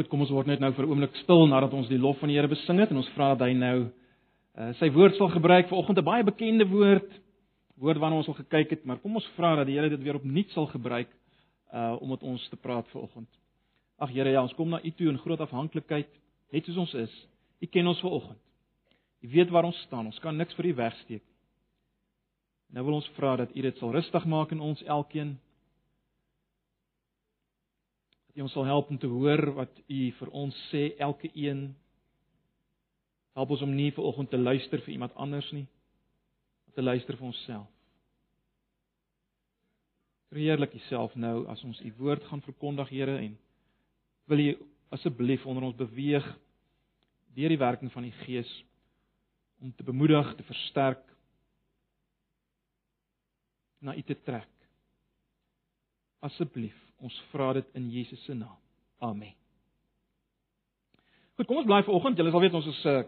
Goed, kom ons word net nou vir 'n oomblik stil nadat ons die lof van die Here besing het en ons vra dat hy nou uh, sy woord sal gebruik vir oggend 'n baie bekende woord, woord waarna ons al gekyk het, maar kom ons vra dat die Here dit weer opnuut sal gebruik uh om met ons te praat vir oggend. Ag Here, ja, ons kom na U toe in groot afhanklikheid, net soos ons is. U ken ons vir oggend. U weet waar ons staan. Ons kan niks vir U wegsteek. Nou wil ons vra dat U dit sal rustig maak in ons elkeen dat U ons sal help om te hoor wat U vir ons sê elke een. Help ons om nie vir oggend te luister vir iemand anders nie, maar te luister vir onsself. Verheerlik Uself nou as ons U woord gaan verkondig, Here, en wil U asseblief onder ons beweeg deur die werking van die Gees om te bemoedig, te versterk, na U te trek. Asseblief Ons vra dit in Jesus se naam. Amen. Goed, kom ons bly vir oggend. Julle sal weet ons is uh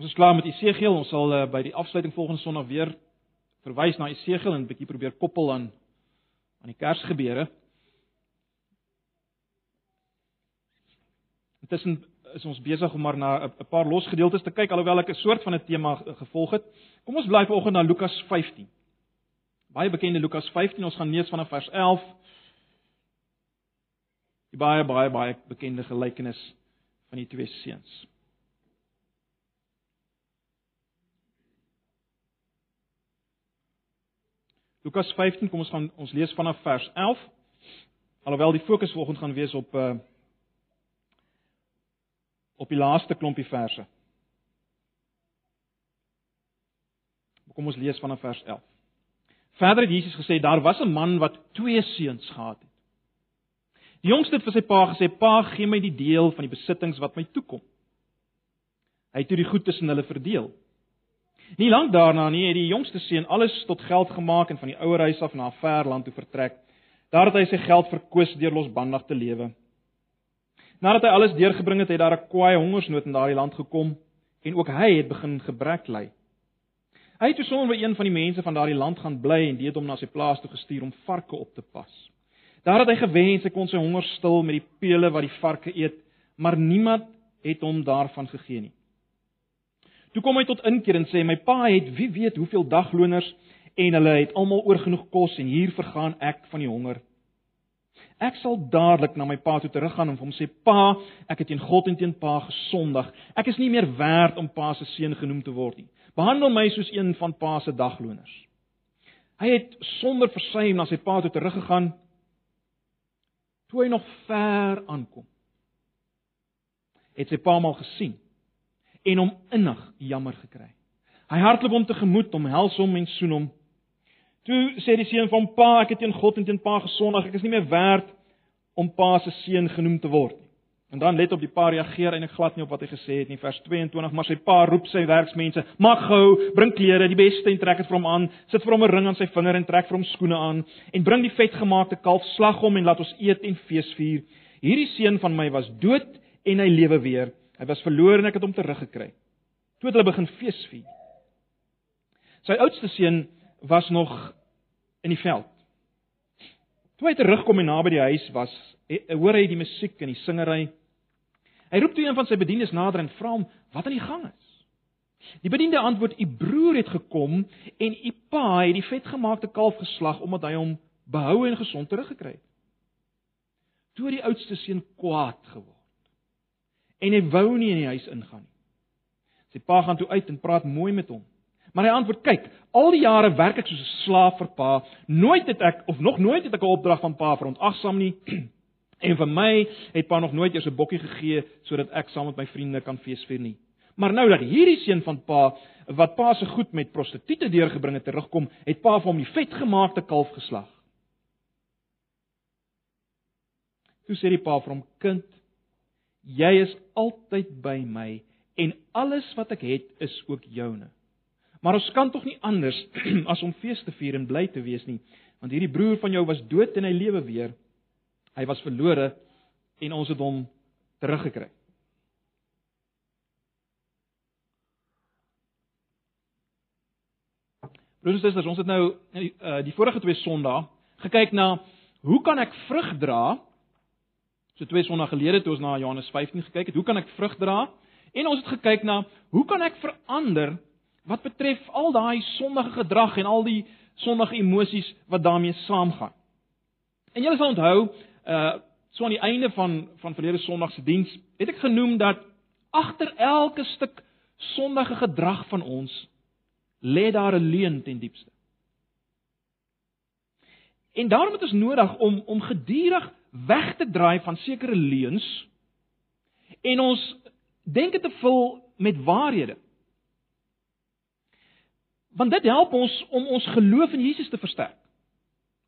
ons is klaar met Esegiel. Ons sal uh, by die afsluiting volgende Sondag weer verwys na Esegiel en 'n bietjie probeer koppel aan aan die Kersgebeure. Intussen is ons besig om maar na 'n paar los gedeeltes te kyk alhoewel ek 'n soort van 'n tema gevolg het. Kom ons bly vanoggend na Lukas 15 baie bekende Lukas 15, ons gaan lees vanaf vers 11. Die baie baie baie bekende gelykenis van die twee seuns. Lukas 15, kom ons gaan ons lees vanaf vers 11. Alhoewel die fokus vanoggend gaan wees op uh op die laaste klompie verse. Kom ons lees vanaf vers 11. Verder het Jesus gesê daar was 'n man wat twee seuns gehad het. Die jongste het vir sy pa gesê: "Pa, gee my die deel van die besittings wat my toekom." Hy het toe die goed tussen hulle verdeel. Nie lank daarna nie het die jongste seun alles tot geld gemaak en van die ouer huis af na 'n ver land toe vertrek. Daar het hy sy geld verkwis deur losbandig te lewe. Nadat hy alles deurgebring het, het daar 'n kwaai hongersnood in daardie land gekom en ook hy het begin gebrek ly. Hy het gesonder by een van die mense van daardie land gaan bly en dit hom na sy plaas toe gestuur om varke op te pas. Daar het hy gewens hy kon sy honger stil met die pele wat die varke eet, maar niemand het hom daarvan gegee nie. Toe kom hy tot inkeer en sê my pa het wie weet hoeveel dagloners en hulle het almal oorgenoeg kos en hier vergaan ek van die honger. Ek sal dadelik na my pa toe teruggaan en hom sê pa, ek het teen God en teen pa gesondig. Ek is nie meer werd om pa se seun genoem te word nie. Behandel my soos een van pa se dagloners. Hy het sonder versuim na sy pa toe teruggegaan toe hy nog ver aankom. Het sy pa al gesien en hom innig jammer gekry. Hy hardloop hom tegemoet, omhels hom en soen hom. Toe sê die seun van pa, ek het teen God en teen pa gesondig, ek is nie meer werd om pa se seun genoem te word nie. En dan let op die pa reageer eintlik glad nie op wat hy gesê het nie. Vers 22, maar sy pa roep sy werksmense: "Maak gou, bring klere, die beste en trek dit vir hom aan. Sit vir hom 'n ring aan sy vinger en trek vir hom skoene aan en bring die vetgemaakte kalf, slag hom en laat ons eet en feesvier. Hierdie seun van my was dood en hy lewe weer. Hy was verlore en ek het hom teruggekry." Toe het hulle begin feesvier. Sy oudste seun was nog in die veld. Toe hy terugkom en naby die huis was, hoor hy die musiek en die singery Hy roep toe een van sy bedienis nader en vra hom wat aan die gang is. Die bediende antwoord: "U broer het gekom en u pa het die vetgemaakte kalf geslag omdat hy hom behou en gesond teruggekry het." Toe die oudste seun kwaad geword en hy wou nie in die huis ingaan nie. Sy pa gaan toe uit en praat mooi met hom. Maar hy antwoord: "Kyk, al die jare werk ek soos 'n slaaf vir pa. Nooit het ek of nog nooit het ek 'n opdrag van pa verontagsaam nie." En vir my het pa nog nooit eers 'n bokkie gegee sodat ek saam met my vriende kan feesvier nie. Maar nou dat hierdie seun van pa wat pa se goed met prostituie deurgebring het terugkom, het pa vir hom die vetgemaakte kalf geslag. Toe sê die pa vir hom: "Kind, jy is altyd by my en alles wat ek het is ook joune. Maar ons kan tog nie anders as om fees te vier en bly te wees nie, want hierdie broer van jou was dood en hy lewe weer." Hy was verlore en ons het hom teruggekry. Susters, ons het nou die, uh, die vorige twee Sondae gekyk na hoe kan ek vrug dra So twee sonnae gelede toe ons na Johannes 15 gekyk het, hoe kan ek vrug dra? En ons het gekyk na hoe kan ek verander wat betref al daai sondige gedrag en al die sondige emosies wat daarmee saamgaan. En julle sal onthou, uh so aan die einde van van verlede Sondag se diens, het ek genoem dat agter elke stuk sondige gedrag van ons lê daar 'n leuen ten diepste. En daarom het ons nodig om om gedurig weg te draai van sekere leuns en ons denke te vul met waarhede. Want dit help ons om ons geloof in Jesus te versterk.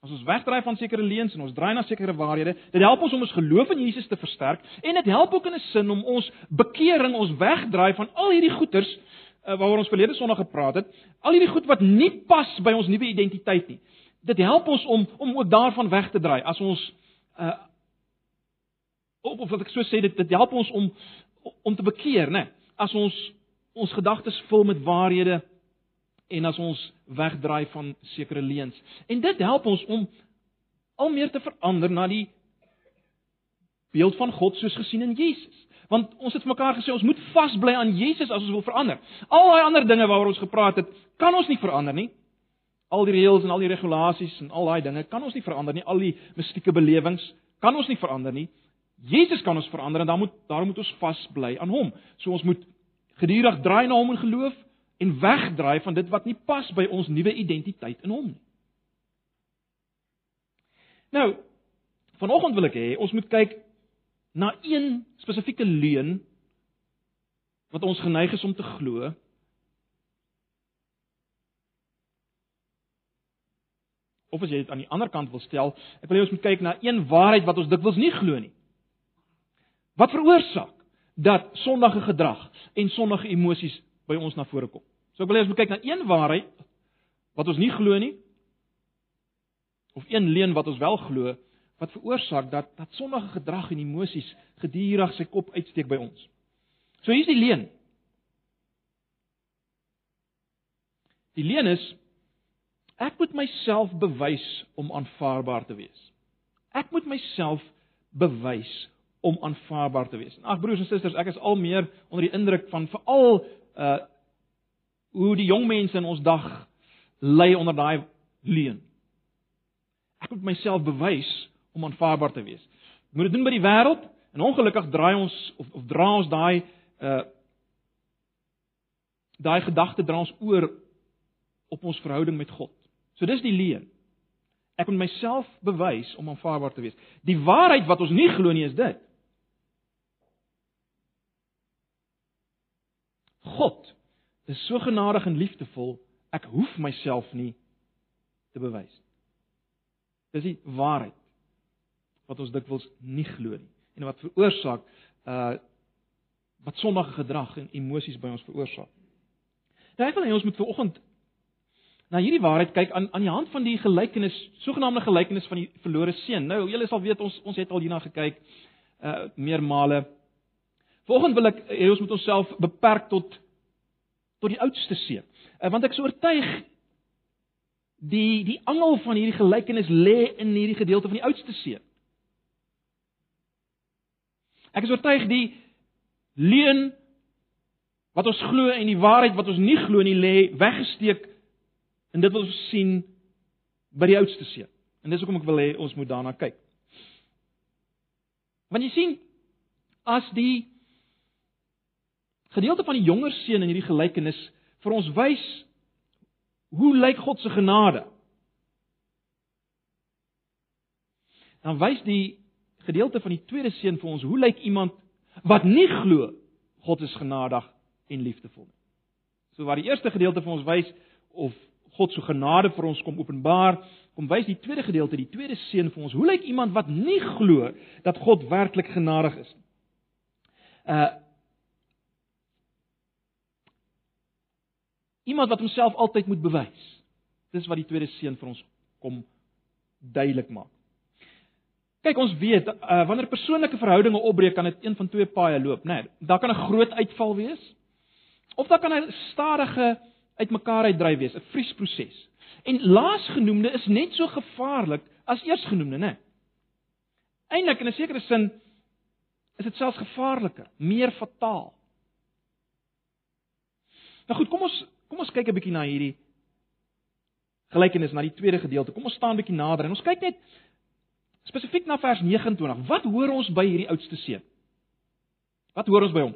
As ons wegdraai van sekere leuns en ons draai na sekere waarhede, dit help ons om ons geloof in Jesus te versterk en dit help ook in 'n sin om ons bekering, ons wegdraai van al hierdie goeters uh, waaroor ons verlede Sondag gepraat het, al hierdie goed wat nie pas by ons nuwe identiteit nie. Dit help ons om om ook daarvan weg te draai as ons uh of, of wat ek so sê dit dit help ons om om te bekeer, né? As ons ons gedagtes vul met waarhede en as ons wegdraai van sekere leuns. En dit help ons om al meer te verander na die beeld van God soos gesien in Jesus. Want ons het mekaar gesê ons moet vasbly aan Jesus as ons wil verander. Al daai ander dinge waaroor ons gepraat het, kan ons nie verander nie. Al die reëls en al die regulasies en al daai dinge kan ons nie verander nie. Al die mistieke belewings kan ons nie verander nie. Jesus kan ons verander en dan moet daarom moet ons vasbly aan hom. So ons moet gedurig draai na hom in geloof en wegdraai van dit wat nie pas by ons nuwe identiteit in hom nie. Nou, vanoggend wil ek hê ons moet kyk na een spesifieke leuen wat ons geneig is om te glo. Of as jy dit aan die ander kant wil stel, ek wil hê ons moet kyk na een waarheid wat ons dikwels nie glo nie. Wat veroorsaak dat sondige gedrag en sondige emosies by ons na vore kom? So ek wil hê ons moet kyk na een waarheid wat ons nie glo nie of een leuen wat ons wel glo wat veroorsaak dat dat sondige gedrag en emosies gedurig sy kop uitsteek by ons. So hier's die leuen. Die leuen is ek moet myself bewys om aanvaarbaar te wees. Ek moet myself bewys om aanvaarbaar te wees. Ag broers en susters, ek is al meer onder die indruk van veral uh hoe die jong mense in ons dag ly onder daai leuen. Ek moet myself bewys om aanvaarbaar te wees. Ek moet dit doen by die wêreld en ongelukkig draai ons of of dra ons daai uh daai gedagte dra ons oor op ons verhouding met God. So dis die leuen. Ek moet myself bewys om aanvaarbaar te wees. Die waarheid wat ons nie glo nie is dit. God is so genadig en liefdevol, ek hoef myself nie te bewys. Dis die waarheid wat ons dikwels nie glo nie en wat veroorsaak uh wat sondige gedrag en emosies by ons veroorsaak. Nou ek wil hê ons moet vanoggend na hierdie waarheid kyk aan aan die hand van die gelykenis, sogenaamde gelykenis van die verlore seun. Nou julle sal weet ons ons het al hierna gekyk uh meermale. Vanoggend wil ek hê ons moet onsself beperk tot tot die oudste seun. Uh, want ek is oortuig die die angel van hierdie gelykenis lê in hierdie gedeelte van die oudste seun. Ek is oortuig die leuen wat ons glo en die waarheid wat ons nie glo nie lê weggesteek en dit wil ons sien by die oudste seun. En dis hoekom ek wil hê ons moet daarna kyk. Want jy sien as die gedeelte van die jonger seun in hierdie gelykenis vir ons wys hoe lyk God se genade? Dan wys die gedeelte van die tweede seun vir ons hoe lyk iemand wat nie glo God is genadig en liefdevol nie. So waar die eerste gedeelte vir ons wys of God se genade vir ons kom openbaar, kom wys die tweede gedeelte, die tweede seun vir ons hoe lyk iemand wat nie glo dat God werklik genadig is nie. Uh Iemand wat homself altyd moet bewys. Dis wat die tweede seun vir ons kom duidelik maak. Kyk, ons weet uh, wanneer persoonlike verhoudinge opbreek, kan dit een van twee paaie loop, né? Nee, daar kan 'n groot uitval wees of daar kan 'n stadige uitmekaar uitdryf wees, 'n vriesproses. En laasgenoemde is net so gevaarlik as eersgenoemde, né? Nee. Eindelik in 'n sekere sin is dit selfs gevaarliker, meer fataal. Nou goed, kom ons kom ons kyk 'n bietjie na hierdie gelykenis, na die tweede gedeelte. Kom ons staan 'n bietjie nader en ons kyk net spesifiek na vers 29. Wat hoor ons by hierdie oudste seun? Wat hoor ons by hom?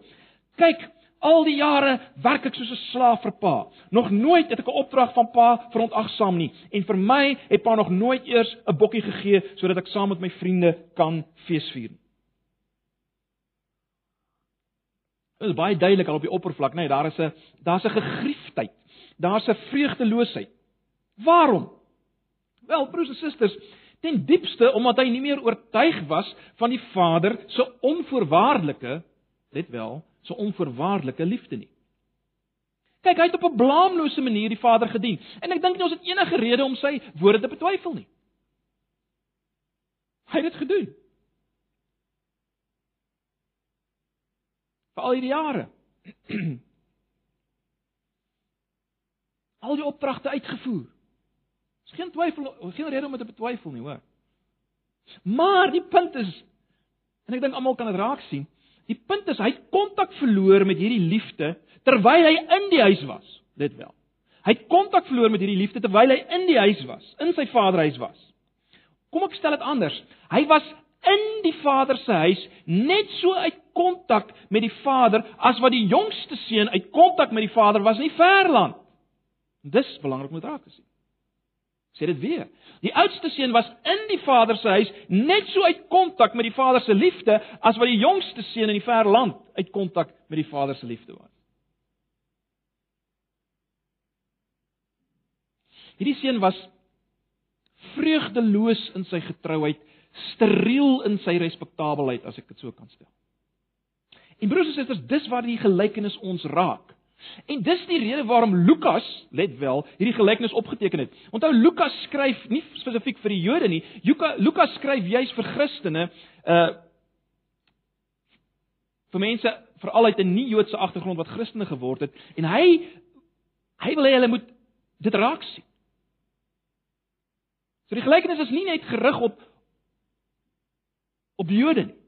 Kyk, al die jare werk ek soos 'n slaaf vir pa. Nog nooit het ek 'n opdrag van pa verontagsaam nie en vir my het pa nog nooit eers 'n bokkie gegee sodat ek saam met my vriende kan feesvier nie. Dit is baie duidelik al op die oppervlak, nee, daar is 'n daar's 'n gegriefdheid. Daar's 'n vreugdeloosheid. Waarom? Wel, broers en susters, ten diepste omdat hy nie meer oortuig was van die Vader se onvoorwaardelike, let wel, se onvoorwaardelike liefde nie. Kyk, hy het op 'n blaamlose manier die Vader gedien en ek dink nie ons het enige rede om sy woorde te betwyfel nie. Hy het dit gedoen. Vir al hierdie jare. al die opdragte uitgevoer. Is geen twyfel, geen rede om dit te betwyfel nie, hoor. Maar die punt is en ek dink almal kan dit raak sien, die punt is hy het kontak verloor met hierdie liefde terwyl hy in die huis was, dit wel. Hy het kontak verloor met hierdie liefde terwyl hy in die huis was, in sy vaderhuis was. Kom ek stel dit anders. Hy was in die Vader se huis net so uit kontak met die Vader as wat die jongste seun uit kontak met die Vader was in die verland. Dis belangrik om dit raak te sien. Sê dit weer. Die oudste seun was in die Vader se huis net so uit kontak met die Vader se liefde as wat die jongste seun in die verland uit kontak met die Vader se liefde was. Hierdie seun was vreugdeloos in sy getrouheid, steriel in sy respektabelheid as ek dit so kan stel. En broers en susters, dis waar die gelykenis ons raak. En dis die rede waarom Lukas, let wel, hierdie gelykenis opgeteken het. Onthou Lukas skryf nie spesifiek vir die Jode nie. Lukas skryf juis vir Christene, uh vir mense veral uit 'n nie-Joodse agtergrond wat Christene geword het en hy hy wil hê hulle moet dit raak sien. So die gelykenis is nie net gerig op op die Jode nie.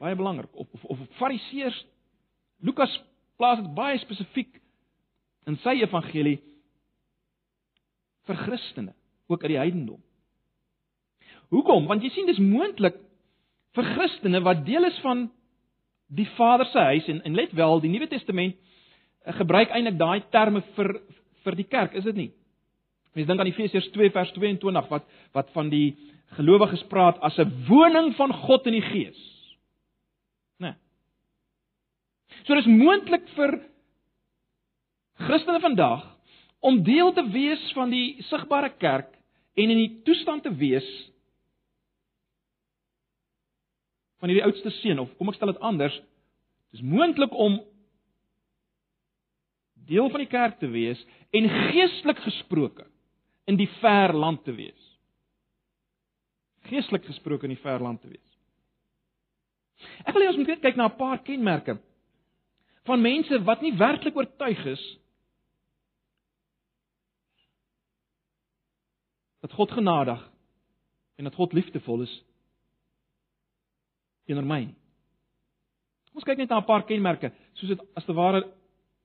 Baie belangrik of of, of Fariseërs. Lukas plaas dit baie spesifiek in sy evangelie vir Christene, ook uit die heidendom. Hoekom? Want jy sien dis moontlik vir Christene wat deel is van die Vader se huis en en let wel, die Nuwe Testament eh, gebruik eintlik daai terme vir vir die kerk, is dit nie? Mens dink aan Efesiërs 2 vers 22 wat wat van die gelowiges praat as 'n woning van God in die Gees. Né? Nee. So dis moontlik vir Christene vandag om deel te wees van die sigbare kerk en in die toestand te wees van hierdie oudste seun of kom ek stel dit anders, dis moontlik om deel van die kerk te wees en geestelik gesproke in die ver land te wees. Geestelik gesproke in die ver land te wees. Ek wil hê ons moet kyk na 'n paar kenmerke van mense wat nie werklik oortuig is dat God genadig en dat God liefdevol is teenoor my. Ons kyk net na 'n paar kenmerke soos dit as te ware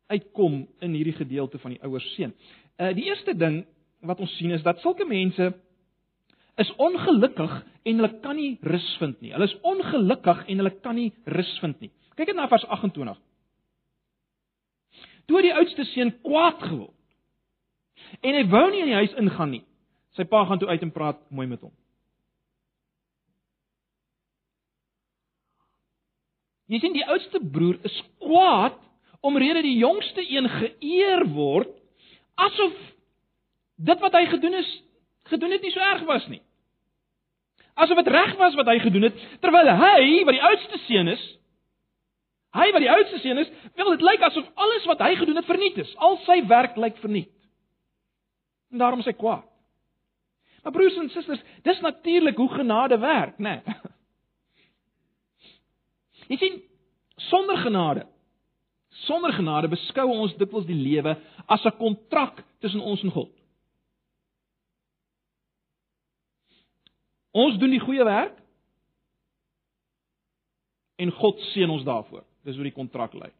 uitkom in hierdie gedeelte van die ouer seun. Uh die eerste ding wat ons sien is dat sulke mense is ongelukkig en hulle kan nie rus vind nie. Hulle is ongelukkig en hulle kan nie rus vind nie. Kyk net na vers 28. Toe die oudste seun kwaad geword en hy wou nie in die huis ingaan nie. Sy pa gaan toe uit en praat mooi met hom. Jy sien die oudste broer is kwaad omrede die jongste een geëer word asof dit wat hy gedoen is, gedoen het nie so erg was nie. Asof dit reg was wat hy gedoen het, terwyl hy, wat die oudste seun is, hy wat die oudste seun is, wil dit lyk asof alles wat hy gedoen het verniet is. Al sy werk lyk verniet. En daarom is hy kwaad. Maar broers en susters, dis natuurlik hoe genade werk, né? Nee. Jy sien, sonder genade Sonder genade beskou ons dikwels die lewe as 'n kontrak tussen ons en God. Ons doen die goeie werk. en God seën ons daarvoor. Dis hoe die kontrak lê.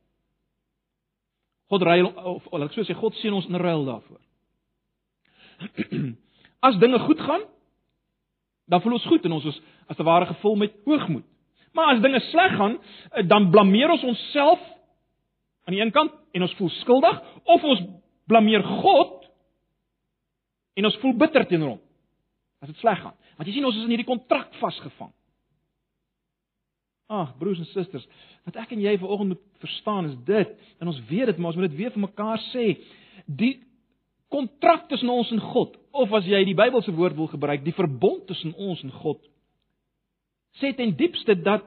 God ruil of, of ek sou sê God seën ons in ruil daarvoor. As dinge goed gaan, dan voel ons goed en ons is as te ware gevul met hoogmoed. Maar as dinge sleg gaan, eh, dan blameer ons onsself aan die een kant en ons voel skuldig of ons blameer God en ons voel bitter teenoor hom as dit sleg gaan. Want jy sien ons is in hierdie kontrak vasgevang. Ag, broers en susters, wat ek en jy vanoggend moet verstaan is dit en ons weet dit, maar ons moet dit weer vir mekaar sê. Die kontrak tussen ons en God, of as jy die Bybelse woord wil gebruik, die verbond tussen ons en God, sê ten diepste dat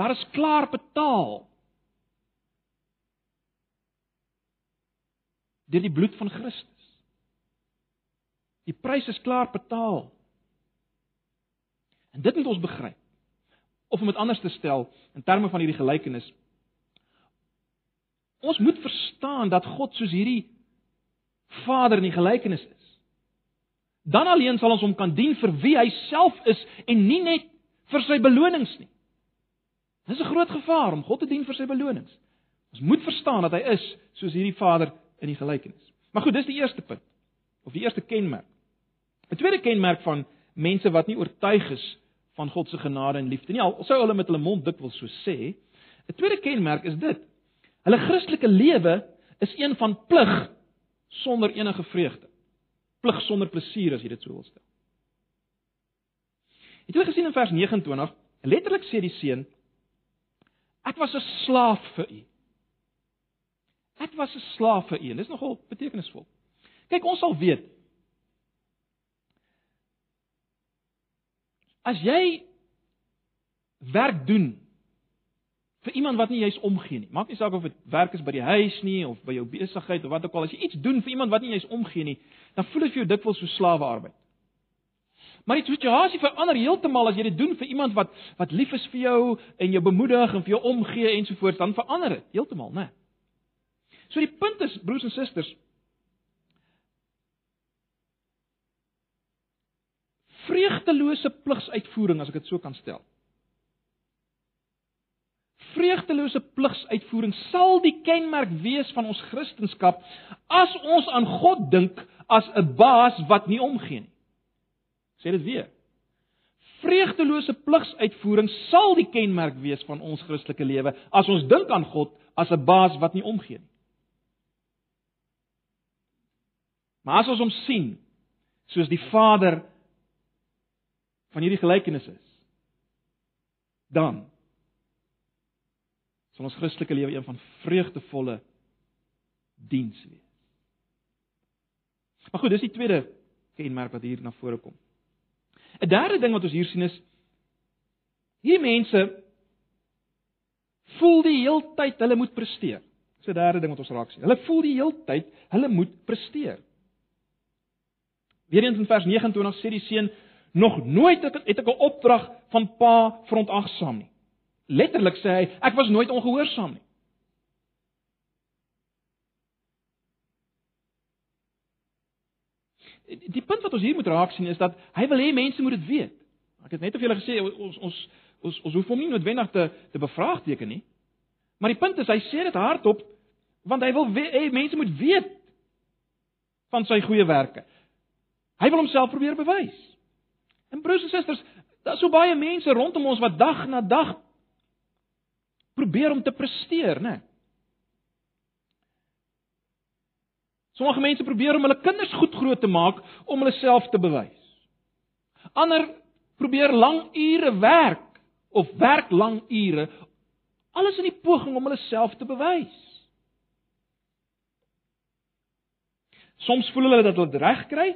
daar is klaar betaal deur die bloed van Christus. Die prys is klaar betaal. En dit moet ons begryp. Of om dit anders te stel in terme van hierdie gelykenis. Ons moet verstaan dat God soos hierdie Vader in die gelykenis is. Dan alleen sal ons hom kan dien vir wie hy self is en nie net vir sy belonings nie. Dis 'n groot gevaar om God te dien vir sy belonings. Ons moet verstaan dat hy is soos hierdie Vader in die gelykenis. Maar goed, dis die eerste punt of die eerste kenmerk. 'n Tweede kenmerk van mense wat nie oortuig is van God se genade en liefde nie, al sou hulle met hulle mond dikwels so sê, 'n tweede kenmerk is dit: hulle Christelike lewe is een van plig sonder enige vreugde. Plig sonder plesier as jy dit so wil stel. Het jy gesien in vers 29, letterlik sê die seun: Ek was 'n slaaf vir u. Ek was 'n slaaf vir u. Dis nogal betekenisvol. Kyk, ons sal weet. As jy werk doen vir iemand wat nie juis omgee nie. Maak nie saak of dit werk is by die huis nie of by jou besigheid of wat ook al, as jy iets doen vir iemand wat nie juis omgee nie, dan voel dit vir jou dikwels so slawe arbeid. Maar die situasie verander heeltemal as jy dit doen vir iemand wat wat lief is vir jou en jou bemoedig en vir jou omgee ensovoorts, dan verander dit heeltemal, né? So die punt is, broers en susters, vreugdelose pligsuitvoering as ek dit so kan stel vreugdelose pligsuitvoering sal die kenmerk wees van ons Christendom as ons aan God dink as 'n baas wat nie omgee nie. Sê dit weer. Vreugdelose pligsuitvoering sal die kenmerk wees van ons Christelike lewe as ons dink aan God as 'n baas wat nie omgee nie. Maar as ons hom sien soos die Vader van hierdie gelykenis is, dan sal ons Christelike lewe een van vreugdevolle diens wees. Maar goed, dis die tweede kenmerk wat hier na vore kom. 'n Derde ding wat ons hier sien is hierdie mense voel die heeltyd hulle moet presteer. Dis 'n derde ding wat ons raak sien. Hulle voel die heeltyd hulle moet presteer. Weerens in vers 29 sê die seun nog nooit het ek 'n opdrag van pa verontagsaam nie. Letterlik sê hy, ek was nooit ongehoorsaam nie. Die punt wat ons hier moet raak sien is dat hy wil hê mense moet dit weet. Ek het net of julle gesê ons ons ons ons hoef hom nie noodwendig te te bevraagteken nie. Maar die punt is hy sê dit hardop want hy wil hê mense moet weet van sy goeie werke. Hy wil homself probeer bewys. En broers en susters, daar's so baie mense rondom ons wat dag na dag probeer om te presteer, né? Sommige mense probeer om hulle kinders goed groot te maak om hulle self te bewys. Ander probeer lang ure werk of werk lang ure alles in die poging om hulle self te bewys. Soms voel hulle dat hulle dit reg kry,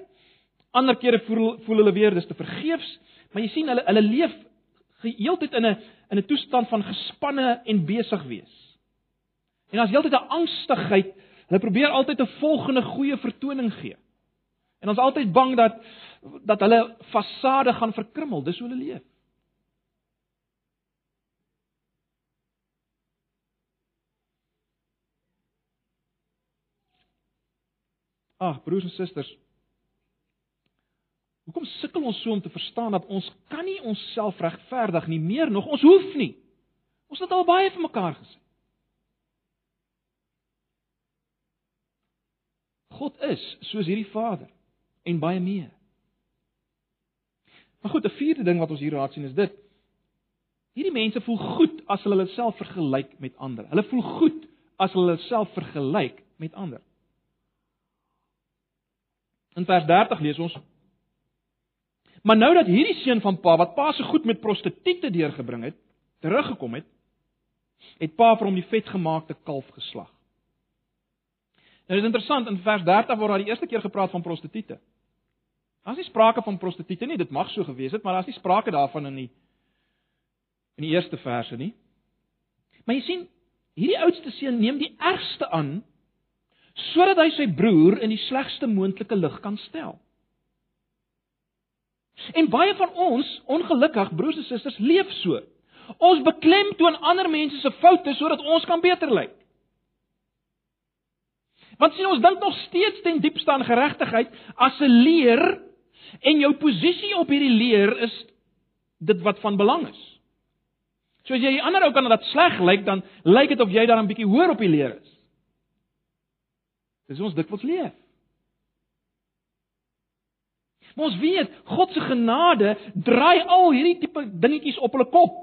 ander kere voel voel hulle weer dis te vergeefs, maar jy sien hulle hulle leef heeltyd in 'n in 'n toestand van gespanne en besig wees. En as heeltyd 'n angstigheid, hulle probeer altyd 'n volgende goeie vertoning gee. En ons altyd bang dat dat hulle fasade gaan verkrummel, dis hoe hulle leef. Ag, broers en susters. Hoekom sukkel ons so om te verstaan dat ons kan nie onsself regverdig nie, meer nog, ons hoef nie. Ons het al baie vir mekaar gesê. God is soos hierdie Vader en baie meer. Maar goed, 'n vierde ding wat ons hier raak sien is dit. Hierdie mense voel goed as hulle hulle self vergelyk met ander. Hulle voel goed as hulle hulle self vergelyk met ander. In vers 30 lees ons: Maar nou dat hierdie seun van pa wat pa se goed met prostituie deurgebring het, teruggekom het, het pa vir hom die vetgemaakte kalf geslag. Nou is interessant in vers 30 word daar die eerste keer gepraat van prostituie. Daar's nie sprake van prostituie nie, dit mag so gewees het, maar daar's nie sprake daarvan in die in die eerste verse nie. Maar jy sien, hierdie oudste seun neem die ergste aan sodat hy sy broer in die slegste moontlike lig kan stel. En baie van ons, ongelukkig broers en susters, leef so. Ons beklemtoon ander mense se foute sodat ons kan beter lyk. Want sien ons dink nog steeds ten diepste aan geregtigheid as 'n leer en jou posisie op hierdie leer is dit wat van belang is. So as jy die ander ou kan dat sleg lyk, dan lyk dit of jy dan 'n bietjie hoër op die leer is. Dis ons dikwels leef. Maar ons weet, God se genade draai al hierdie tipe dingetjies op hulle kop.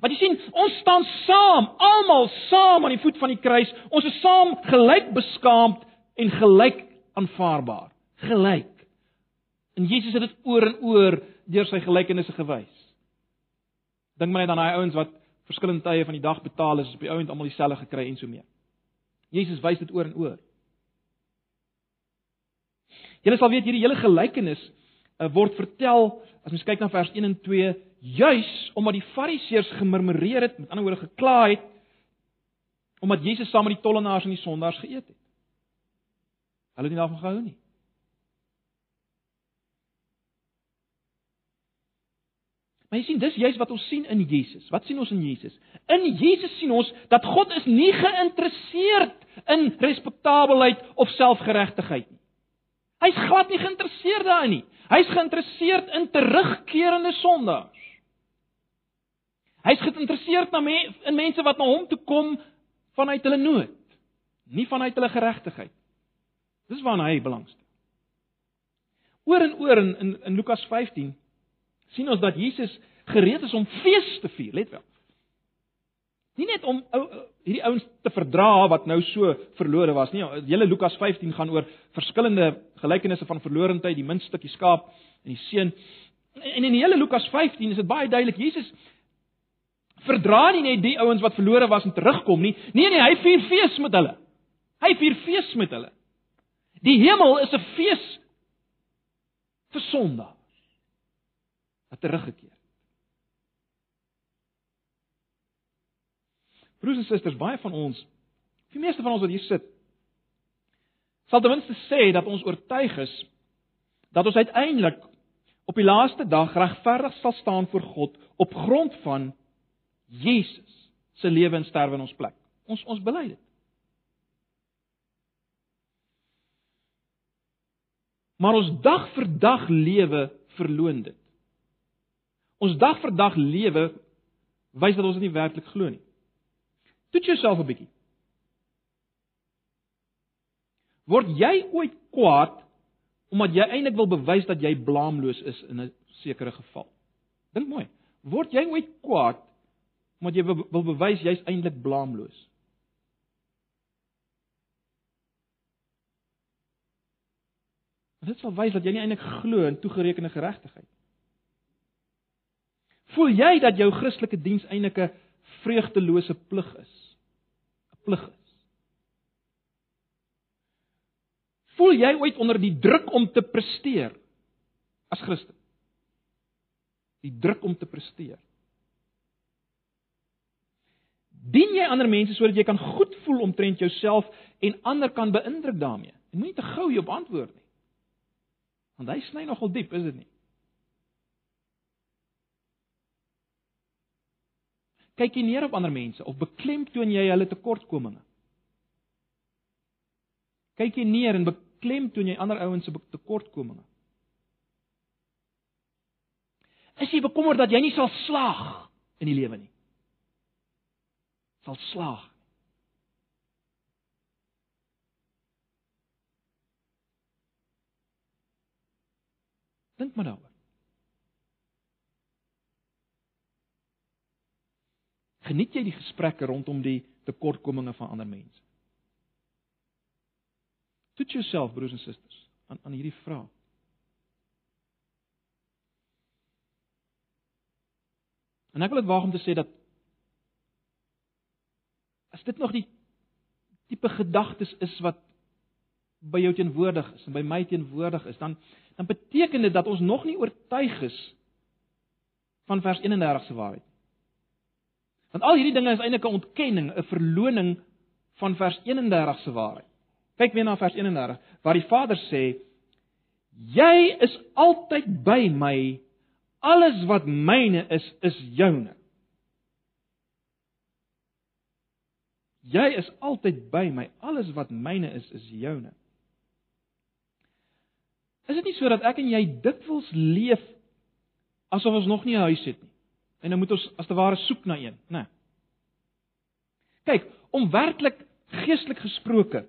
Want jy sien, ons staan saam, almal saam aan die voet van die kruis. Ons is saam gelyk beskaamd en gelyk aanvaarbaar. Gelyk. En Jesus het dit oor en oor deur sy gelykenisse gewys. Dink maar net aan daai ouens wat verskillende tye van die dag betaal is, op die ouend almal dieselfde gekry en so mee. Jesus wys dit oor en oor. Julle sal weet hierdie hele gelykenis uh, word vertel as mens kyk na vers 1 en 2 juis omdat die fariseërs gemurmureer het, met ander woorde gekla het omdat Jesus saam met die tollenaars en die sondaars geëet het. Hulle het nie daarvan gehou nie. Maar jy sien dis juis wat ons sien in Jesus. Wat sien ons in Jesus? In Jesus sien ons dat God is nie geïnteresseerd in respektabelheid of selfgeregtigheid nie. Hy's glad nie geïnteresseerd daarin nie. Hy's geïnteresseerd in terugkerende sondaars. Hy's geïnteresseerd na me, in mense wat na hom toe kom vanuit hulle nood, nie vanuit hulle geregtigheid. Dis waarna hy belangstel. Oor en oor in in, in Lukas 15 sien ons dat Jesus gereed is om fees te vier, let wel. Nie net om ou hierdie ouens te verdra wat nou so verlore was nie. Hele Lukas 15 gaan oor verskillende gelykenisse van verlorendheid, die minstukkie skaap en die seun. En in die hele Lukas 15 is dit baie duidelik Jesus verdra nie net die ouens wat verlore was en terugkom nie. Nee nee, hy vier fees met hulle. Hy vier fees met hulle. Die hemel is 'n fees vir sondaars wat teruggekeer Broers en susters, baie van ons, die meeste van ons wat hier sit, sal ten minste sê dat ons oortuig is dat ons uiteindelik op die laaste dag regverdig sal staan voor God op grond van Jesus se lewe en sterwe in ons plek. Ons ons bely dit. Maar ons dag vir dag lewe verloon dit. Ons dag vir dag lewe wys dat ons dit nie werklik glo nie. Toets jouself 'n bietjie. Word jy ooit kwaad omdat jy eintlik wil bewys dat jy blaamloos is in 'n sekere geval? Dink mooi. Word jy ooit kwaad omdat jy wil bewys jy's eintlik blaamloos? Dit sal wys dat jy nie eintlik glo in toegerekende geregtigheid. Voel jy dat jou Christelike diens eintlik 'n vreugdelose plig is? Plig is. Voel jy ooit onder die druk om te presteer as Christen? Die druk om te presteer. Dien jy ander mense sodat jy kan goed voel omtrent jouself en ander kan beïndruk daarmee? En moenie te gou hierop antwoord nie. Want hy sny nogal diep, is dit nie? Kyk jy neer op ander mense of beklemtoon jy hulle tekortkominge? Kyk jy neer en beklemtoon jy ander ouens se tekortkominge? Is jy bekommerd dat jy nie sal slaag in die lewe nie? Sal slaag. Dink maar daaroor. Geniet jy die gesprekke rondom die tekortkominge van ander mense? Toets jouself, broers en susters, aan aan hierdie vraag. En ek wil dit waag om te sê dat as dit nog die tipe gedagtes is wat by jou teenwoordig is en by my teenwoordig is, dan dan beteken dit dat ons nog nie oortuig is van vers 31 se waarheid. Want al hierdie dinge is eintlik 'n ontkenning, 'n verloning van vers 31 se waarheid. Kyk weer na vers 31 waar die Vader sê: "Jy is altyd by my. Alles wat myne is, is joune." Jy is altyd by my. Alles wat myne is, is joune. Is dit nie so dat ek en jy dikwels leef asof ons nog nie 'n huis het nie? En dan moet ons as te ware soek na een, né? Nee. Kyk, om werklik geestelik gesproke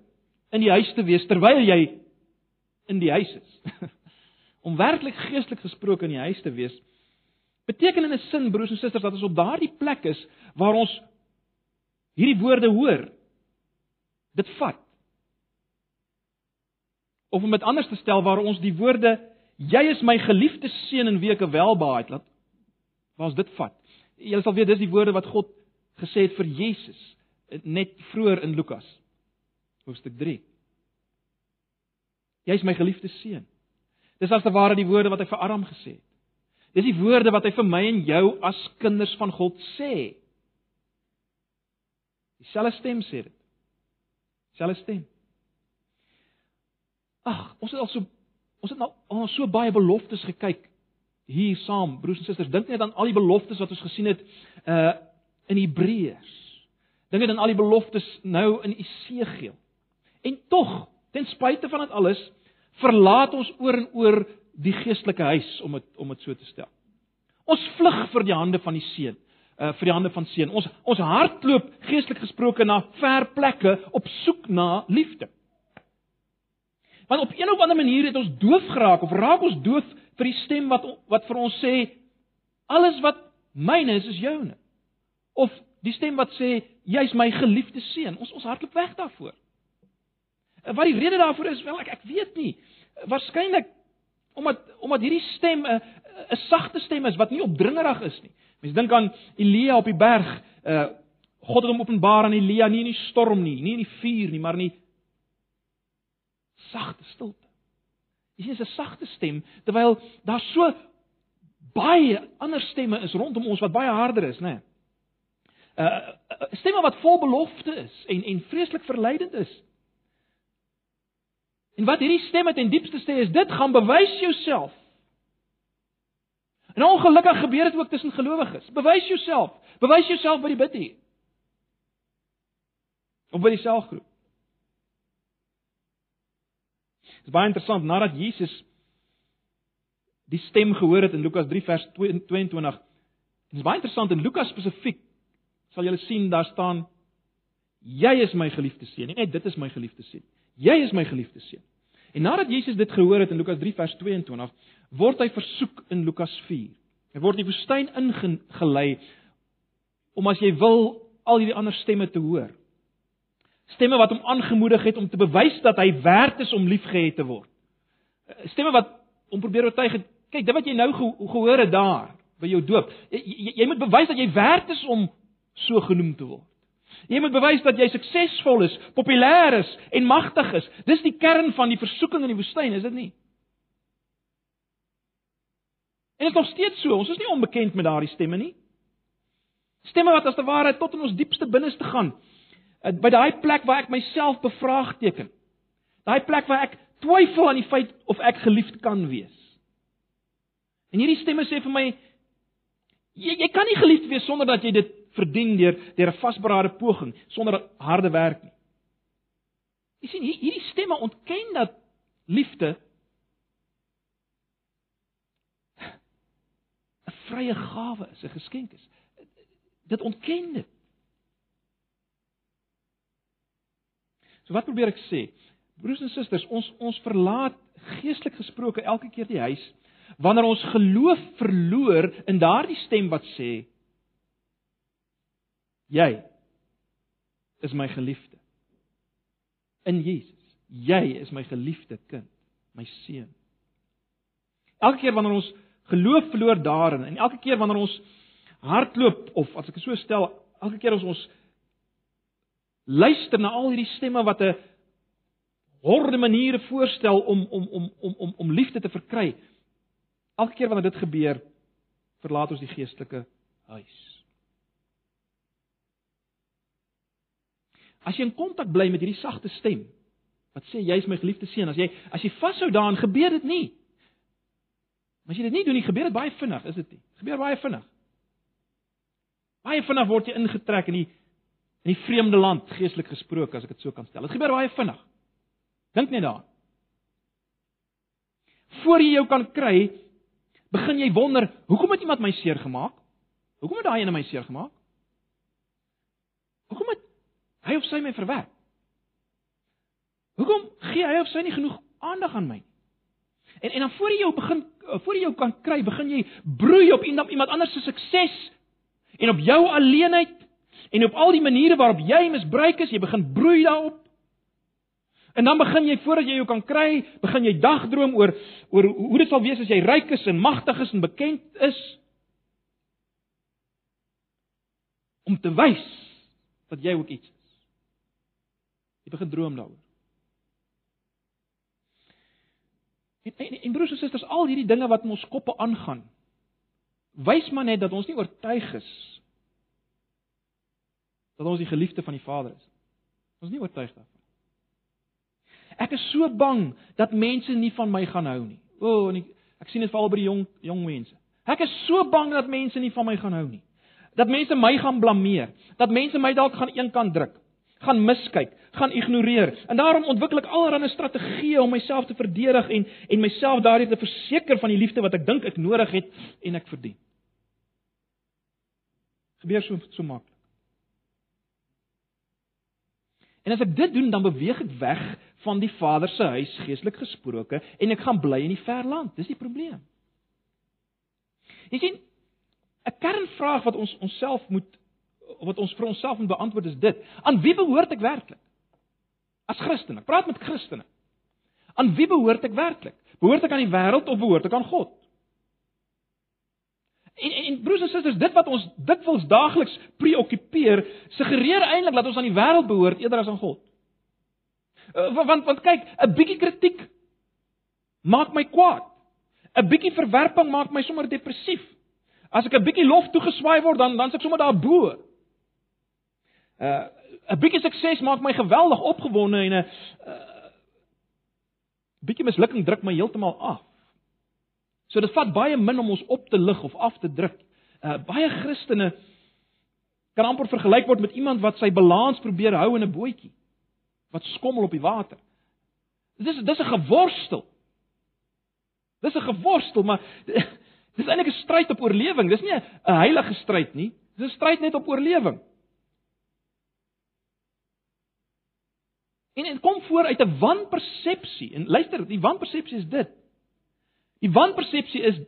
in die huis te wees terwyl jy in die huis is. om werklik geestelik gesproke in die huis te wees beteken in 'n sin broers en susters dat ons op daardie plek is waar ons hierdie woorde hoor. Dit vat of om dit anders te stel waar ons die woorde jy is my geliefde seun in weke welbaai laat waar ons dit vat. Jy sal weet dis die woorde wat God gesê het vir Jesus net vroeër in Lukas hoofstuk 3. Jy is my geliefde seun. Dis as te ware die woorde wat hy vir Adam gesê het. Dis die woorde wat hy vir my en jou as kinders van God sê. Dieselfde stem sê dit. Dieselfde stem. Ag, ons het al so ons het nou al so baie beloftes gekyk hier saam, broers en susters. Dink net aan al die beloftes wat ons gesien het uh in Hebreërs. Dink net aan al die beloftes nou in Esegiel. En tog, ten spyte van dit alles, verlaat ons oor en oor die geestelike huis om dit om dit so te stel. Ons vlug vir die hande van die seun, uh vir die hande van seun. Ons ons hardloop geestelik gesproke na ver plekke op soek na liefde. Want op een of ander manier het ons doof geraak of raak ons doof vir die stem wat wat vir ons sê alles wat myne is is joune. Of die stem wat sê jy's my geliefde seun. Ons ons hardloop weg daarvoor. Wat die rede daarvoor is, wel ek ek weet nie. Waarskynlik omdat omdat hierdie stem 'n 'n sagte stem is wat nie opdringerig is nie. Mense dink aan Elia op die berg. Uh God het hom openbaar aan Elia nie in die storm nie, nie in die vuur nie, maar in die sagte stilte. Jy sien 'n sagte stem terwyl daar so baie ander stemme is rondom ons wat baie harder is, né? Nee. Uh stemme wat vol belofte is en en vreeslik verleidend is. En wat hierdie stemme ten diepste sê is dit gaan bewys jouself. En ongelukkig gebeur dit ook tussen gelowiges. Bewys jouself. Bewys jouself by die bid hier. Of by die selgroep. Dit is baie interessant nadat Jesus die stem gehoor het in Lukas 3 vers 22. Dit is baie interessant in Lukas spesifiek sal julle sien daar staan jy is my geliefde seun. Nee, dit is my geliefde seun. Jy is my geliefde seun. En nadat Jesus dit gehoor het in Lukas 3 vers 22, word hy versoek in Lukas 4. Hy word in die woestyn ingelei om as jy wil al hierdie ander stemme te hoor stemme wat hom aangemoedig het om te bewys dat hy werd is om liefgehad te word. Eh, stemme wat hom probeer oortuig het, kyk, dit wat jy nou gehoor het daar by jou doop, jy, jy moet bewys dat jy werd is om so genoem te word. Jy moet bewys dat jy suksesvol is, populêr is en magtig is. Dis die kern van die versoeking in die woestyn, is dit nie? En dit is nog steeds so. Ons is nie onbekend met daardie stemme nie. Stemme wat as te ware tot in ons diepste binneste gaan by daai plek waar ek myself bevraagteken. Daai plek waar ek twyfel aan die feit of ek geliefd kan wees. En hierdie stemme sê vir my jy jy kan nie geliefd wees sonder dat jy dit verdien deur deur 'n vasberade poging, sonder harde werk nie. Jy sien hierdie stemme ontken dat liefde 'n vrye gawe is, 'n geskenk is. Dit ontken dit. So wat probeer ek sê? Broers en susters, ons ons verlaat geestelik gesproke elke keer die huis wanneer ons geloof verloor in daardie stem wat sê jy is my geliefde in Jesus. Jy is my geliefde kind, my seun. Elke keer wanneer ons geloof verloor daarin en elke keer wanneer ons hardloop of as ek dit so stel, elke keer as ons luister na al hierdie stemme wat 'n horde maniere voorstel om om om om om om liefde te verkry. Elke keer wanneer dit gebeur, verlaat ons die geestelike huis. As jy in kontak bly met hierdie sagte stem wat sê jy is my geliefde seun, as jy as jy vashou daaraan, gebeur dit nie. Maar as jy dit nie doen nie, gebeur dit baie vinnig, is dit nie? Gebeur baie vinnig. Baie vinnig word jy ingetrek in die in die vreemde land, geestelik gesproke, as ek dit so kan stel. Dit gebeur baie vinnig. Dink net daaraan. Voor jy jou kan kry, begin jy wonder, hoekom het iemand my seer gemaak? Hoekom het daai ene my seer gemaak? Hoekom het hy of sy my verwerp? Hoekom gee hy of sy nie genoeg aandag aan my nie? En en dan voor jy jou begin voor jy jou kan kry, begin jy broei op iemand anders se sukses en op jou alleenheid en op al die maniere waarop jy misbruik is, jy begin broei daarop. En dan begin jy voordat jy jou kan kry, begin jy dagdroom oor oor hoe dit sal wees as jy ryk is en magtig is en bekend is. Om te wys dat jy ook iets is. Jy begin droom daaroor. En, en, en broers en susters, al hierdie dinge wat in ons koppe aangaan, wys maar net dat ons nie oortuig is dat ons die geliefde van die Vader is. Ons is nie oortuig daarvan. Ek is so bang dat mense nie van my gaan hou nie. O, oh, en ek, ek sien dit veral by die jong jong mense. Ek is so bang dat mense nie van my gaan hou nie. Dat mense my gaan blameer, dat mense my dalk gaan eenkant druk, gaan miskyk, gaan ignoreer. En daarom ontwikkel ek allerlei strategieë om myself te verdedig en en myself daardie te verseker van die liefde wat ek dink ek nodig het en ek verdien. Gebeur so so maklik. En as ek dit doen, dan beweeg ek weg van die Vader se huis geestelik gesproke en ek gaan bly in die ver land. Dis die probleem. Jy sien, 'n kernvraag wat ons onsself moet wat ons vir onsself moet beantwoord is dit: Aan wie behoort ek werklik? As Christen, ek praat met Christene. Aan wie behoort ek werklik? Behoort ek aan die wêreld of behoort ek aan God? En en, broers en susters, dit wat ons dikwels daagliks preokkupeer, suggereer eintlik dat ons aan die wêreld behoort eerder as aan God. Uh, want want kyk, 'n bietjie kritiek maak my kwaad. 'n Bietjie verwerping maak my sommer depressief. As ek 'n bietjie lof toegeswaai word, dan dan s'ek sommer daarbo. Uh 'n bietjie sukses maak my geweldig opgewonde en 'n uh, bietjie mislukking druk my heeltemal af. So dit vat baie min om ons op te lig of af te druk. Uh baie Christene kan amper vergelyk word met iemand wat sy balans probeer hou in 'n bootjie wat skommel op die water. Dis dis 'n geworstel. Dis 'n geworstel, maar dis eintlik 'n stryd op oorlewing. Dis nie 'n heilige stryd nie. Dis 'n stryd net op oorlewing. En dit kom voor uit 'n wanpersepsie. En luister, die wanpersepsie is dit. Die wanpersepsie is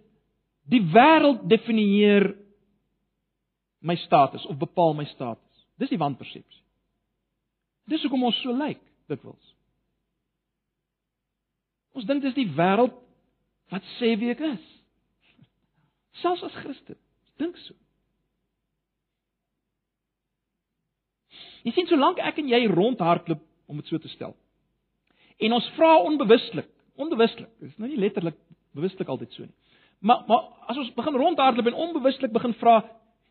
die wêreld definieer my status of bepaal my status. Dis die wanpersepsie. Dis hoekom ons so lyk dikwels. Ons dink dis die wêreld wat sê wie ek is. Selfs as Christen, dink so. Jy sien solank ek en jy rondhardloop om dit so te stel. En ons vra onbewustelik, onbewustelik. Dit is nou nie letterlik bewustelik altyd so nie. Maar maar as ons begin rondhardloop en onbewustelik begin vra,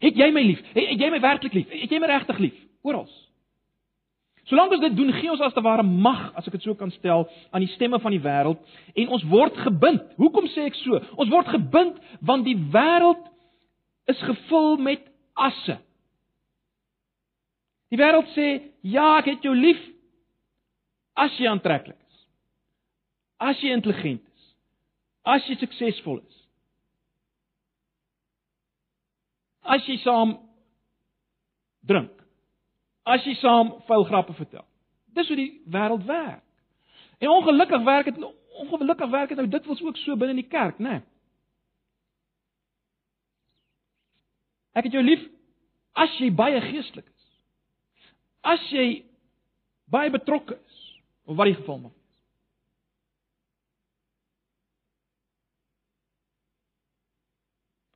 het jy my lief? Het, het jy my werklik lief? Het jy my regtig lief? Oral. Solank ons dit doen, gee ons as te ware mag, as ek dit so kan stel, aan die stemme van die wêreld en ons word gebind. Hoekom sê ek so? Ons word gebind want die wêreld is gevul met asse. Die wêreld sê, "Ja, ek het jou lief as jy aantreklik is. As jy intelligent As jy suksesvol is. as jy saam drink. As jy saam vuil grappe vertel. Dis hoe die wêreld werk. En ongelukkig werk dit ongelukkig werk dit nou dikwels ook so binne in die kerk, né? Nee. Ek het jou lief as jy baie geestelik is. As jy baie betrokke is of wat die geval mag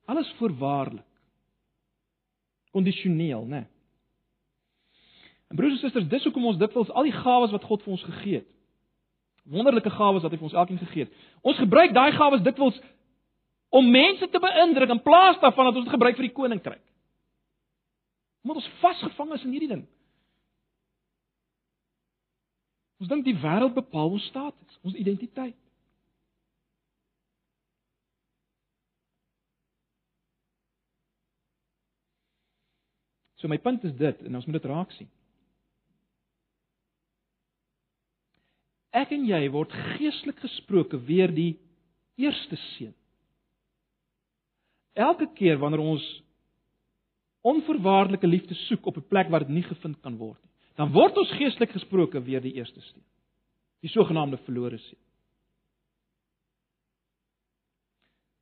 Alles voorwaardelik. Kondisioneel, né? Nee. En broers en susters, dis hoekom ons dikwels al die gawes wat God vir ons gegee het. Wonderlike gawes wat hy vir ons elkeen gegee het. Ons gebruik daai gawes dikwels om mense te beïndruk in plaas daarvan dat ons dit gebruik vir die koninkryk. Omdat ons vasgevang is in hierdie ding. Ons dink die wêreld bepaal ons status, ons identiteit. So my punt is dit en ons moet dit raak sien. Ek en jy word geestelik gesproke weer die eerste seun. Elke keer wanneer ons onvoorwaardelike liefde soek op 'n plek waar dit nie gevind kan word nie, dan word ons geestelik gesproke weer die eerste seun. Die sogenaamde verlore seun.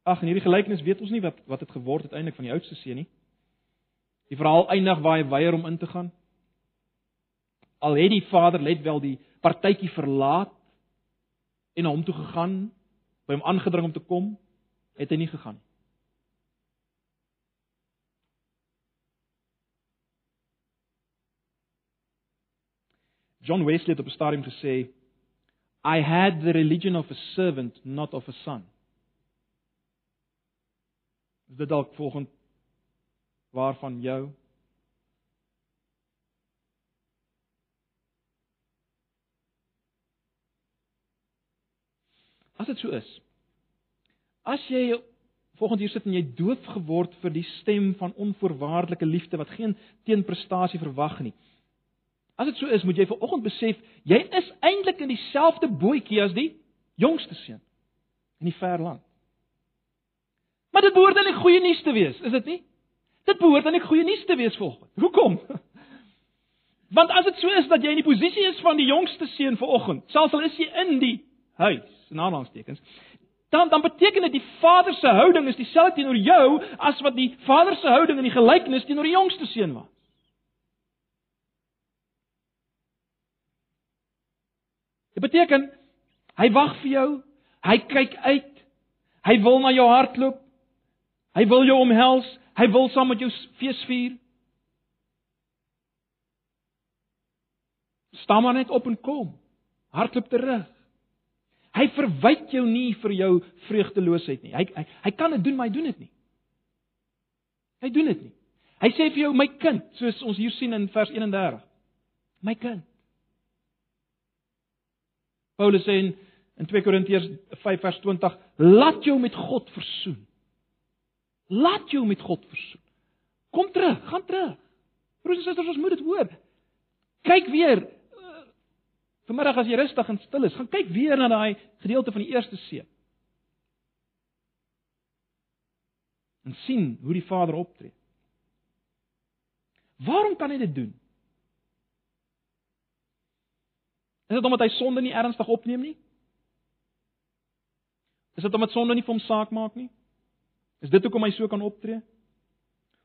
Ag, in hierdie gelykenis weet ons nie wat wat het geword uiteindelik van die oudste seun nie. Die verhaal eindig waar hy weier om in te gaan. Al het die vader let wel die partytjie verlaat en na hom toe gegaan, by hom aangedring om te kom, het hy nie gegaan nie. John Wesley het op 'n stadium gesê, I had the religion of a servant, not of a son. Is dit dalk volgens waarvan jou As dit so is. As jy volgens hier sit en jy doof geword vir die stem van onvoorwaardelike liefde wat geen teenprestasie verwag nie. As dit so is, moet jy vanoggend besef jy is eintlik in dieselfde bootjie as die jongste seun in die ver land. Maar dit behoort dan nie goeie nuus te wees, is dit nie? Dit behoort dan nie goeie nuus te wees volgens. Hoekom? Want as dit so is dat jy in die posisie is van die jongste seun vanoggend, selfs al is jy in die huis, in aanhalingstekens, dan dan beteken dit die vader se houding is dieselfde teenoor jou as wat die vader se houding in die gelykenis teenoor die jongste seun was. Dit beteken hy wag vir jou, hy kyk uit, hy wil na jou hart loop. Hy wil jou omhels, hy wil saam met jou fees vier. Staan maar net op en kom. Hardloop terug. Hy verwyd jou nie vir jou vreugdeloosheid nie. Hy hy, hy kan dit doen, maar hy doen dit nie. Hy doen dit nie. Hy sê vir jou my kind, soos ons hier sien in vers 31. My kind. Paulus sê in, in 2 Korintiërs 5 vers 20, laat jou met God versoen. Laat jou met God versoen. Kom terug, gaan terug. Broers en susters, ons moet dit hoor. Kyk weer Vanmiddag as jy rustig en stil is, gaan kyk weer na daai gedeelte van die eerste seën. En sien hoe die Vader optree. Waarom kan hy dit doen? Is dit omdat hy sonde nie ernstig opneem nie? Is dit omdat sonde nie vir hom saak maak nie? Is dit hoekom hy so kan optree?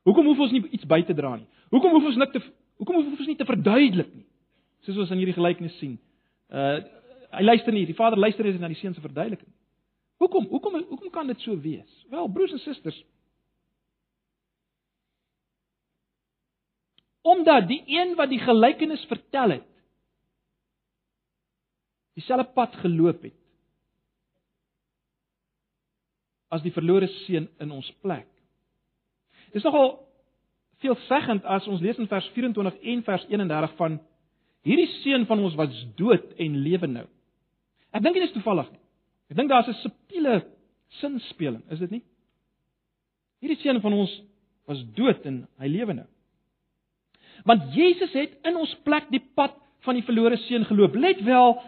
Hoekom hoef ons nie iets by te dra nie? Hoekom hoef ons nik te hoekom hoef ons nie te verduidelik nie? Soos ons in hierdie gelykenis sien. Uh hy luister nie, die vader luister nie na die seun se verduideliking. Hoekom? Hoekom hoekom kan dit so wees? Wel, broers en susters, omdat die een wat die gelykenis vertel het, dieselfde pad geloop het as die verlore seun in ons plek. Dis nogal veelzeggend as ons lees in vers 24 en vers 31 van Hierdie seun van ons was dood en lewe nou. Ek dink dit is toevallig nie. Ek dink daar's 'n subtiele sinspeling, is dit nie? Hierdie seun van ons was dood en hy lewe nou. Want Jesus het in ons plek die pad van die verlore seun geloop. Let wel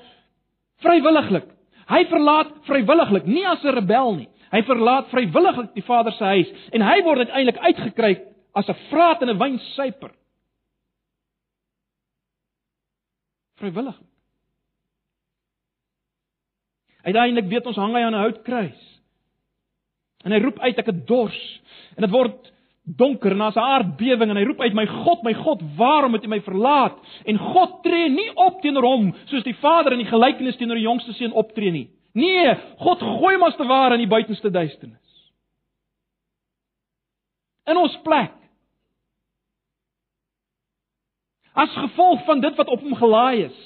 vrywilliglik. Hy verlaat vrywilliglik, nie as 'n rebel nie. Hy verlaat vrywilliglik die Vader se huis en hy word uiteindelik uitgekry as 'n vraat en 'n wynsuiper. Vrywillig. Uiteindelik weet ons hang hy aan 'n houtkruis. En hy roep uit ek het dors. En dit word donker en daar's 'n aardbewing en hy roep uit my God, my God, waarom het U my verlaat? En God tree nie op teenoor hom soos die Vader in die gelykenis teenoor die jongste seun optree nie. Nee, God gooi as te ware in die buitenste duisternis. In ons plek. As gevolg van dit wat op hom gelaai is,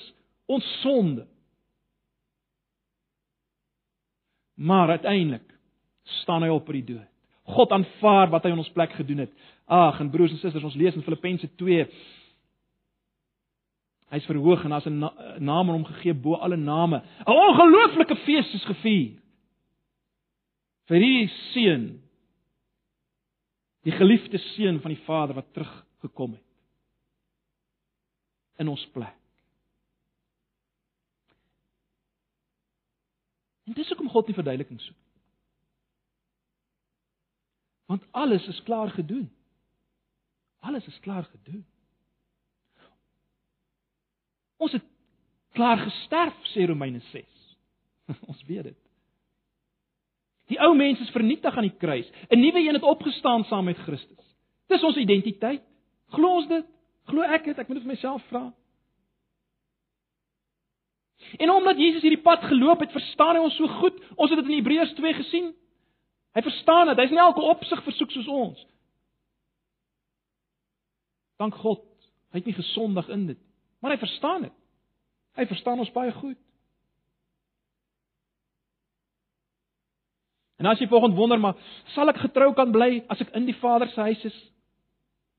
ons sonde. Maar uiteindelik staan hy op vir die dood. God aanvaar wat hy in ons plek gedoen het. Ag, en broers en susters, ons lees in Filippense 2 Hy's verhoog en daar's 'n na naam aan hom gegee bo alle name. 'n Ongelooflike fees is gevier. Vir hierdie seun. Die geliefde seun van die Vader wat teruggekom het in ons plek. En dis hoekom God nie verduideliking soek. Want alles is klaar gedoen. Alles is klaar gedoen. Ons het klaar gesterf sê Romeine 6. Ons weet dit. Die ou mens is vernietig aan die kruis. 'n Nuwe een het opgestaan saam met Christus. Dis ons identiteit. Glo ons dit? Glo ek dit? Ek moet dit vir myself vra. En omdat Jesus hierdie pad geloop het, verstaan hy ons so goed. Ons het dit in Hebreërs 2 gesien. Hy verstaan dit. Hy's nie elke opsig versoek soos ons. Dank God. Hy het nie gesondig in dit, maar hy verstaan dit. Hy verstaan ons baie goed. En as jy volgens wonder maar, sal ek getrou kan bly as ek in die Vader se huis is?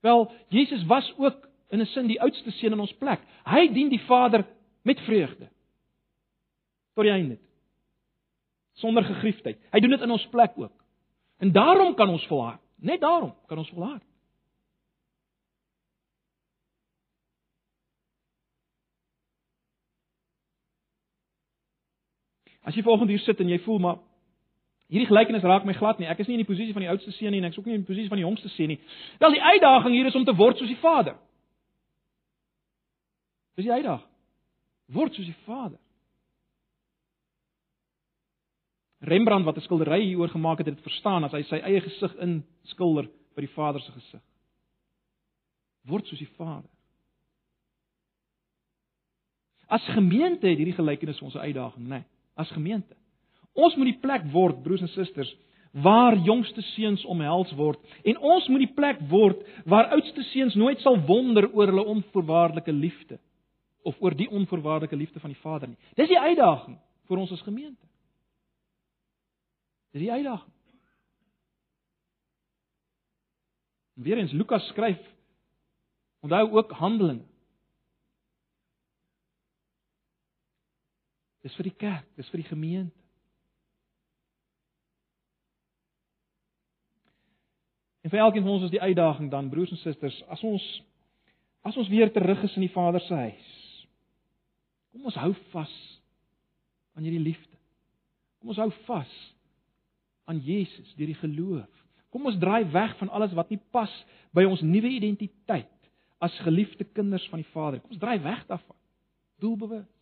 Wel, Jesus was ook in 'n sin die oudste seun in ons plek. Hy dien die Vader met vreugde. Tot die einde. Sonder gegriefdheid. Hy doen dit in ons plek ook. En daarom kan ons volhard. Net daarom kan ons volhard. As jy volgende hier sit en jy voel maar hierdie gelykenis raak my glad nie. Ek is nie in die posisie van die oudste seun nie en ek is ook nie in die posisie van die jongste seun nie. Wel die uitdaging hier is om te word soos die Vader. Dis die uitdaging. Word soos die Vader. Rembrandt wat 'n skildery hieroor gemaak het, het dit verstaan as hy sy eie gesig in skilder by die Vader se gesig. Word soos die Vader. As gemeente het hierdie gelykenis ons 'n uitdaging, né? Nee, as gemeente. Ons moet die plek word, broers en susters, waar jongste seuns omhels word en ons moet die plek word waar oudste seuns nooit sal wonder oor hulle onvoorwaardelike liefde of oor die onvoorwaardelike liefde van die Vader nie. Dis die uitdaging vir ons as gemeente. Dis die uitdaging. Weerens Lukas skryf onthou ook Handelinge. Dis vir die kerk, dis vir die gemeente. En vir elkeen van ons is die uitdaging dan broers en susters, as ons as ons weer terug is in die Vader se huis. Kom ons hou vas aan hierdie liefde. Kom ons hou vas aan Jesus deur die geloof. Kom ons draai weg van alles wat nie pas by ons nuwe identiteit as geliefde kinders van die Vader. Kom ons draai weg daarvan. Doelbewus.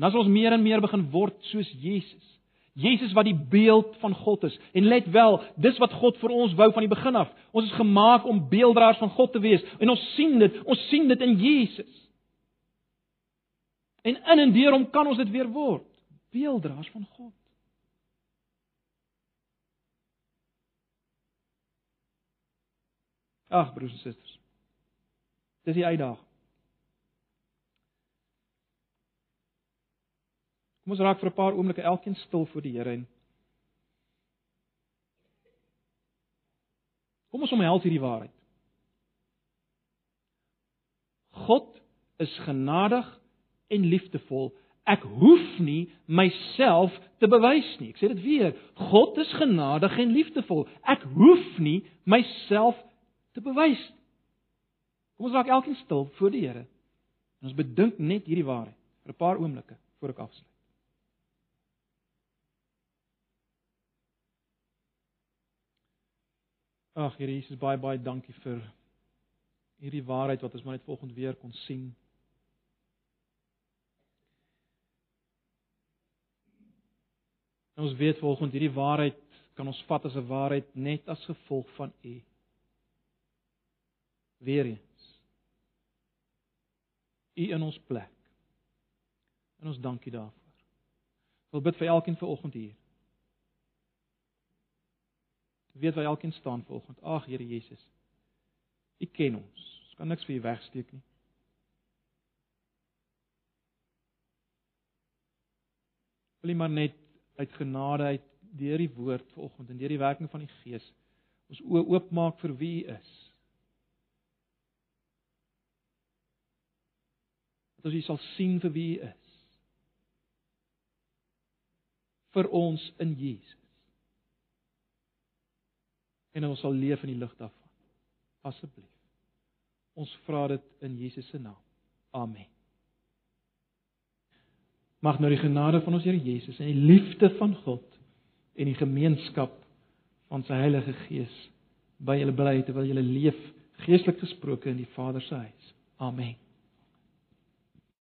En as ons meer en meer begin word soos Jesus. Jesus wat die beeld van God is. En let wel, dis wat God vir ons wou van die begin af. Ons is gemaak om beelddraers van God te wees en ons sien dit, ons sien dit in Jesus. En in en deur hom kan ons dit weer word, beelddraers van God. Ag broers en susters. Dis die uitdaging. Kom ons raak vir 'n paar oomblikke elkeen stil voor die Here en Kom ons omhels hierdie waarheid. God is genadig en liefdevol. Ek hoef nie myself te bewys nie. Ek sê dit weer. God is genadig en liefdevol. Ek hoef nie myself te bewys. Kom ons raak elkeen stil voor die Here. En ons bedink net hierdie waarheid vir 'n paar oomblikke voor ek afsluit. Ag Here Jesus, baie baie dankie vir hierdie waarheid wat ons maar net volgende weer kon sien. En ons weet volgens hierdie waarheid kan ons vat as 'n waarheid net as gevolg van U. Weereens. U in ons plek. En ons dankie daarvoor. Ek wil bid vir elkeen vanoggend hier. Weet waar elkeen staan vanoggend. Ag Here Jesus. U ken ons. Ons kan niks vir U wegsteek nie. Wil U maar net uit genade uit deur die woord vanoggend en deur die werking van die Gees ons oë oopmaak vir wie U is. Dat ons U sal sien vir wie U is. vir ons in Jesus. En ons sal leef in die lig daarvan. Asseblief. Ons vra dit in Jesus se naam. Amen. Mag nou die genade van ons Here Jesus en die liefde van God en die gemeenskap van sy Heilige Gees by julle bly terwyl julle leef geestelik gesproke in die Vader se huis. Amen.